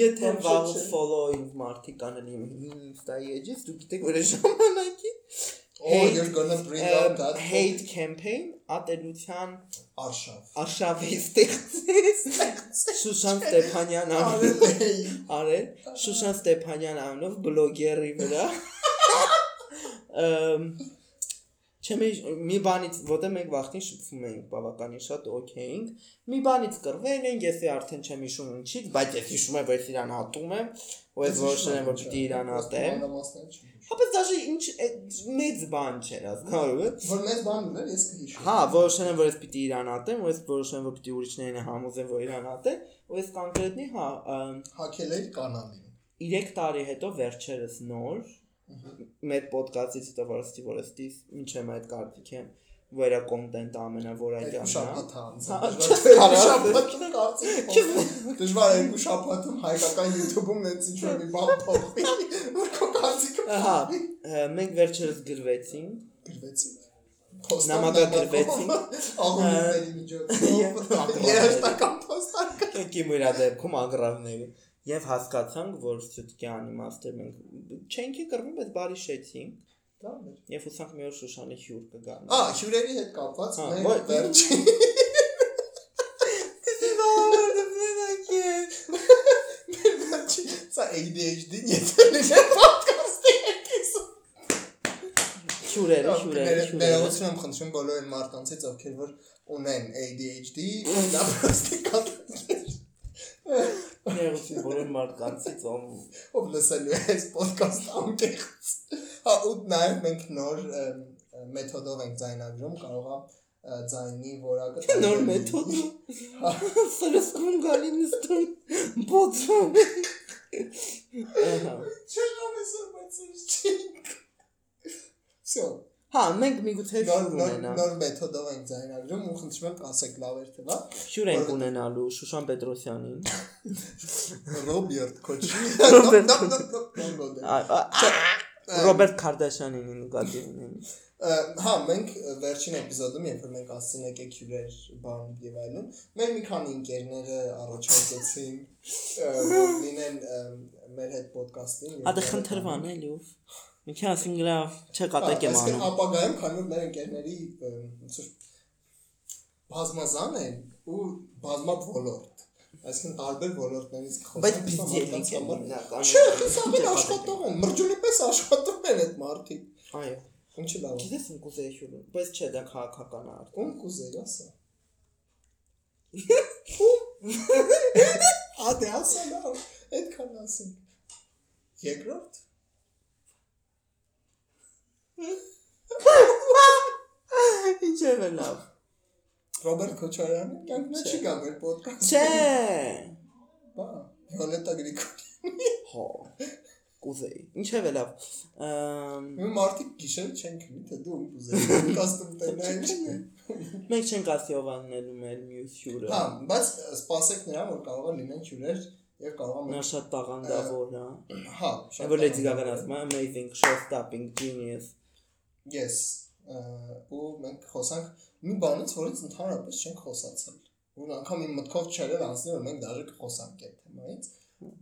Եթե Ոչ, վաղուց չէ։ follow ինձ մարդիկ կանեն իմ Insta-ի էջից, դու գիտեք որ ժամանակի Oh, you're gonna bring up that hate campaign ատելության արշավ։ արշավի ստեղծես Շուշան Ստեփանյան անունով արել Շուշան Ստեփանյան անունով բլոգերի վրա Ամ Չեմ մի բանից, որտեղ մենք վախտին շփվում էինք, բավականին շատ օքեյ էինք։ Մի բանից կռվել ենք, ես արդեն չեմ հիշում ինչից, բայց ես հիշում եմ, որ ես իրան հատում եմ, ու ես որոշել եմ, որ պիտի իրան հատեմ։ Հապես դաժե ինչ մեծ բան չէր, հասկանալու եք։ Որ մեծ բան ուներ, ես կհիշում։ Հա, որոշել եմ, որ ես պիտի իրան հատեմ, ու ես որոշել եմ, որ պիտի ուրիշներին համոզեմ, որ իրան հատեմ, ու ես կոնկրետնի, հա, Հակել էի կանալին։ 3 տարի հետո վերջերս նոր մեր ոդկասթից հետո որ ստի որ ստի ինչեմ այդ կարծիք եմ վրա կոնտենտ ամենավորայդյանն է Շաբաթ անց։ Հա, Շաբաթում կարծիք։ Դժվար է երկու շաբաթում հայկական YouTube-ում նենց ինչ որ մի բան փոխվի, որ քո կարծիքը հա ը, մենք վերջերս գրվեցինք գրվեցի։ Նամակագրվեցին։ Աղոնների միջոցով։ Երաշտական փոստարկը։ կեկի մորա դեպքում ագրավների եւ հասկացանք որ ցույցի անիմաստեր մենք չենք կռվում բայց բարի շեցինք եւ ուսանք մի օր Շուշանի հյուր կգան Ա, հյուրերի հետ կապված Հա, մեր վերջին Սա ADHD-ն եթե լիներ podcast-ի էպիզոդ։ հյուրերը հյուրերը հյուրերը Ներողություն եմ խնդրում բոլոր այն մարդկանցից, ովքեր որ ունեն ADHD, դա պրոստի կատակեր։ ներողություն բոլոր մարդկանցից ում Ով լսելու է այս podcast անկեղծ։ Հա, ու նաև մենք նոր ըմ, մեթոդով ենք ձայնագրում, կարողա ը, ձայնի որակը նոր տարբերվի։ մեթոդ սրսկում գալի նստում բոցում ահա Չեմ ասում, բայց չի։ Всё, հա մենք միգուցե նոր հյուր նոր մեթոդով ենք ձայնագրում ու խնդրում եմ ասեք լավ էր թե լավ։ հյուր ենք ունենալու Շուշան Պետրոսյանին Ռոբերտ Քոչի։ Ռոբերտ Քարդաշյանին նկատի ունեմ Հա, մենք վերջին էպիզոդում, երբ որ մենք ասցին եկեք հյուրեր բան եւ այլն, մեր մի քանի ընկերները առաջարկեցին որ լինեն մեր հետ ոդկասթին։ Ադե խնդրվան էլի ու Մի քիչ ասին գրավ, չկատակ եմ Այսինքն անում։ ապագայում քանի որ մեր ընկերների ը, ոնց որ բազմազան են ու բազմա ոլորտ։ Այսինքն տարբեր ոլորտներից Բայց կխոսենք բիզնեսի մարդկանց համար։ Չէ, հեսա մեր աշխատող են, մրջունի պես աշխատում են այդ մարդիկ։ Այո։ Ինչի լավ։ Գիտես ում կուզեի հյուրը, բայց չէ, դա քաղաքական է արդեն։ Ում կուզեի ասա։ Ադե ասա լավ, այդքան ասենք։ Երկրորդ Ինչև է լավ։ Ռոբերտ Քոչարյանը կյանքն չի գա մեր ոդկաստ։ Չէ։ Հա, Վիոլետա Գրիգորյան։ Հա։ Կուզեի։ Ինչև է լավ։ Մի մարդիկ գիշեր չեն քնի, թե դու ուզես կաստում տենայ։ մենք չենք ասի ով անելու մեր մյուս հյուրը։ Հա, բայց սպասեք նրան, որ կարող է լինեն հյուրեր եւ կարող է Նա շատ տաղանդավոր է։ Հա, Այն որ Lady Gaga-ն ասում է amazing show stopping genius։ Yes, ը, ու մենք խոսանք մի բանից, որից ընդհանրապես չենք խոսացել։ Ու անգամ իմ մտքով չէր էլ անցնի, որ մենք դաժե կխոսանք այդ թեմայից,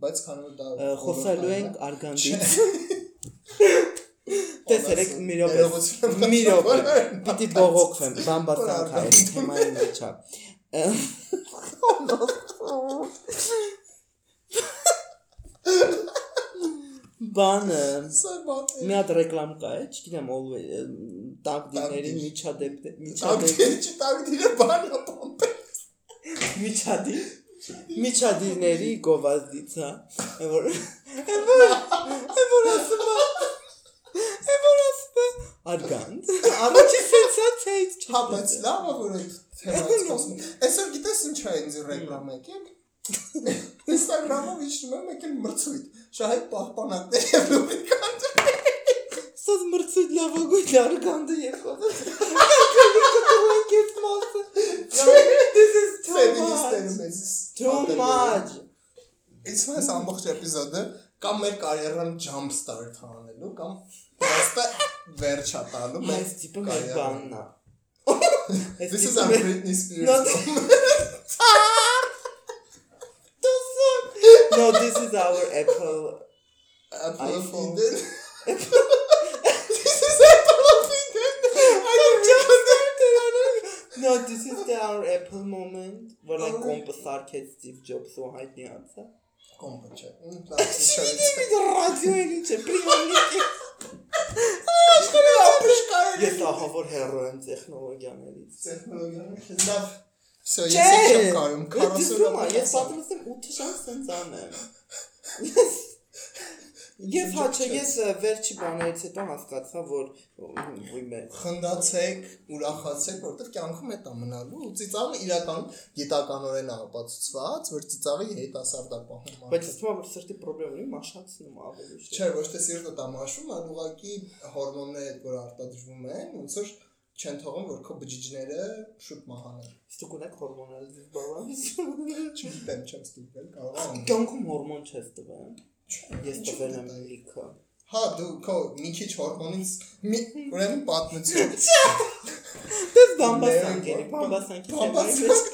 բայց քանի որ դա Խոսալու ենք արգանդից։ Չէ։ Տեսերեք մի րոպե։ Մի րոպե։ Պիտի բողոքվեմ, բան բացանք այս թեմայի մեջ։ ա։ Բանը մի հատ ռեկլամ կա, է, չգիտեմ, always տակդիների միջադեպ միջադեպ Տակդիր չտակդիրը բանա պամպե։ միջադիր միջադիրների գովազդից, հա։ որ որ ասում որ ասում արգանդ։ Առաջի սենսացիայից Հա, բայց լավ է որ այդ թեմայից խոսում։ Այսօր գիտես ինչ է ինձ ռեկլամ եկեք։ Instagram-ով իջնում եմ եկել մրցույթ Շահետ պահպանակներ եւ լուբրիկանտ։ Սոց մրցույթ լավագույն արգանդը եկող։ Կտուենք այս մասը։ This is too Ֆեմինիստները much. մեզ։ Too much. Իսկ այս ամբողջ էպիզոդը կամ մեր կարիերան jump start անելու կամ просто վերջա տալու մեր Այս տիպը մեր կարիերան։ բանն է։ This is our Britney No, Spears. no, this is our Apple. Apple of iPhone. Eden. This is Apple of Eden. No, this is the our Apple moment. Որ այն Oh. կոմպը սարքեց Steve Jobs-ը ու հայտնի անցա։ Կոմպը չէ։ Ում լավ Մի ռադիոյի չէ, պրիմալիկի։ Աշխարհի ապրիշկայը։ Ես ահավոր հերո եմ տեխնոլոգիաներից։ Տեխնոլոգիան լավ։ Всё, Չէ, ես չեմ կարում Ես 40 դժում եմ, րոպե։ ես պատրաստ եմ 8 ժամ սենց անեմ։ Ես Ես հա չէ, ես ը, վերջի բաներից հետո հասկացա, որ ոյ մեր խնդացեք, ուրախացեք, որովհետև կյանքում է տա մնալու ու ծիծաղը իրականում գիտականորեն ապացուցված, որ ծիծաղը երիտասարդ է պահում։ բայց ես թվում է որ սրտի խնդրեմ ունի, մաշացնում ավելի շատ։ Չէ, ոչ թե սիրտը տա մաշում, այլ ուղղակի հորմոնները, այդ որ արտադրվում են, ոնց որ չեն թողում, որ քո բջիջները շուտ մահանան։ Իսկ ունեք հորմոնալ դիսբալանս։ Չգիտեմ, չեմ ստուգել, կարող է։ Կյանքում հորմոն չես տվել։ Ես տվել եմ լիքը։ Հա, դու քո մի քիչ հորմոնից մի ուրեմն պատմություն։ Դες բամբասանքի մեջ։ Բամբասանք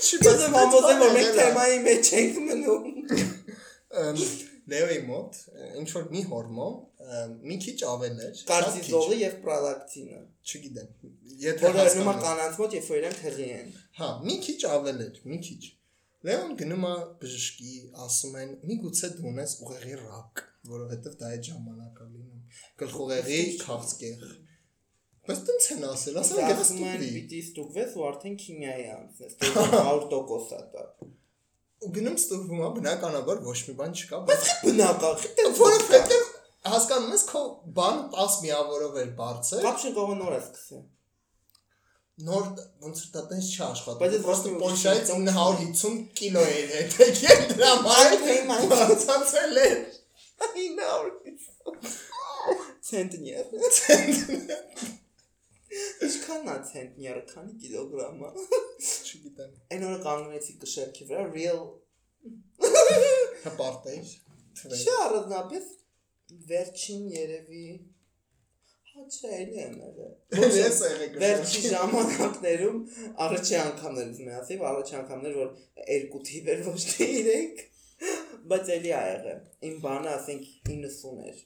չի, եմ ամոզեմ, որ մենք է։ թեմայի մեջ ենք մնում։ Լեոյի մոտ ինչ որ մի հորմոն մի քիչ ավել էր։ Կարտիզոլը եւ պրոդակտինը։ չգիտեմ։ Եթե Որը հասկանում կանանց մոտ երբ որ իրենք հղի են։ Հա, մի քիչ ավել էր, մի քիչ։ Լեոն գնում է բժշկի, ասում են՝ «Միգուցե դու ունես ուղեղի ռակ, որովհետև դա այդ ժամանակա լինում»։ Գլխուղեղի քաղցկեղ։ Բայց տենց են ասել, ասել են ստուգի։ պիտի ստուգվես ու արդեն քիմիայի անցնես։ Դե 100% է դա։ Ու գնում ստուգվում է, բնականաբար ոչ մի բան չկա, բայց Բնական։ որովհետև հասկանում ես քո բան 10 միավորով էր բարձր։ Կապշը գողը նոր է սկսել։ Նոր ոնց որ դա տես չի աշխատում։ Բայց այդ ոստի փոշայից 950 կիլո էր հետեկ է դրա մայր բացացել է։ I know. Ցենտներ։ Ցենտներ։ Ինչքան է ցենտները, քանի կիլոգրամա։ Չգիտեմ։ Այն օրը կանգնեցի կշերքի վրա real հպարտեի։ Չի առանձնապես վերջին երևի հա չէ, եմ եղել։ Ես եղեք։ Վերջի ժամանակներում առաջի անգամներից միասին, առաջի անգամներ որ երկու թիվ էր ոչ թե 3, բայց էլի ա եղել։ Իմ բանը ասենք 90 էր։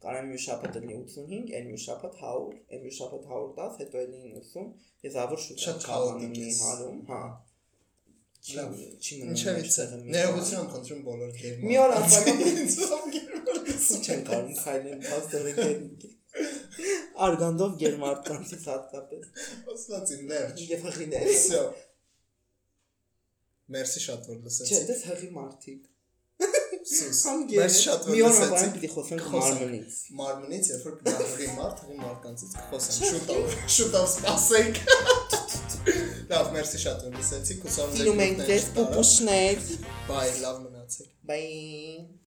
Կարամ մի շաբաթ լինի 85, այն մի շաբաթ 100, այն մի շաբաթ 110, հետո էլի 90։ Ես ավոր շուտ Շատ քաոտիկ ես։ հարում, հա։ Լավ։ չի մնում։ Ինչևից է։ այստեղը մի Ներողություն եմ խնդրում բոլոր գերման։ Մի օր անցավ Ու չեն կարող քայլել, աստեղ եկել։ Արգանդով գերմարտանից հատկապես։ Ոստացի ներջ։ Եվ հղիներ։ Всё։ Մերսի շատ որ լսեցիք։ Չէ, դες հղի մարդիկ։ Սուս։ Բայց շատ որ լսեցիք։ Մի օր պիտի խոսենք մարմնից։ Մարմնից, երբ որ գնահղի մարդ, հղի մարդկանցից կխոսենք։ Շուտով, շուտով սպասեք։ Լավ, մերսի շատ որ լսեցիք։ Ուսանող եք։ Տինում ենք ձեզ, պուպուշներ։ Բայ, լավ մնացեք։ Բայ։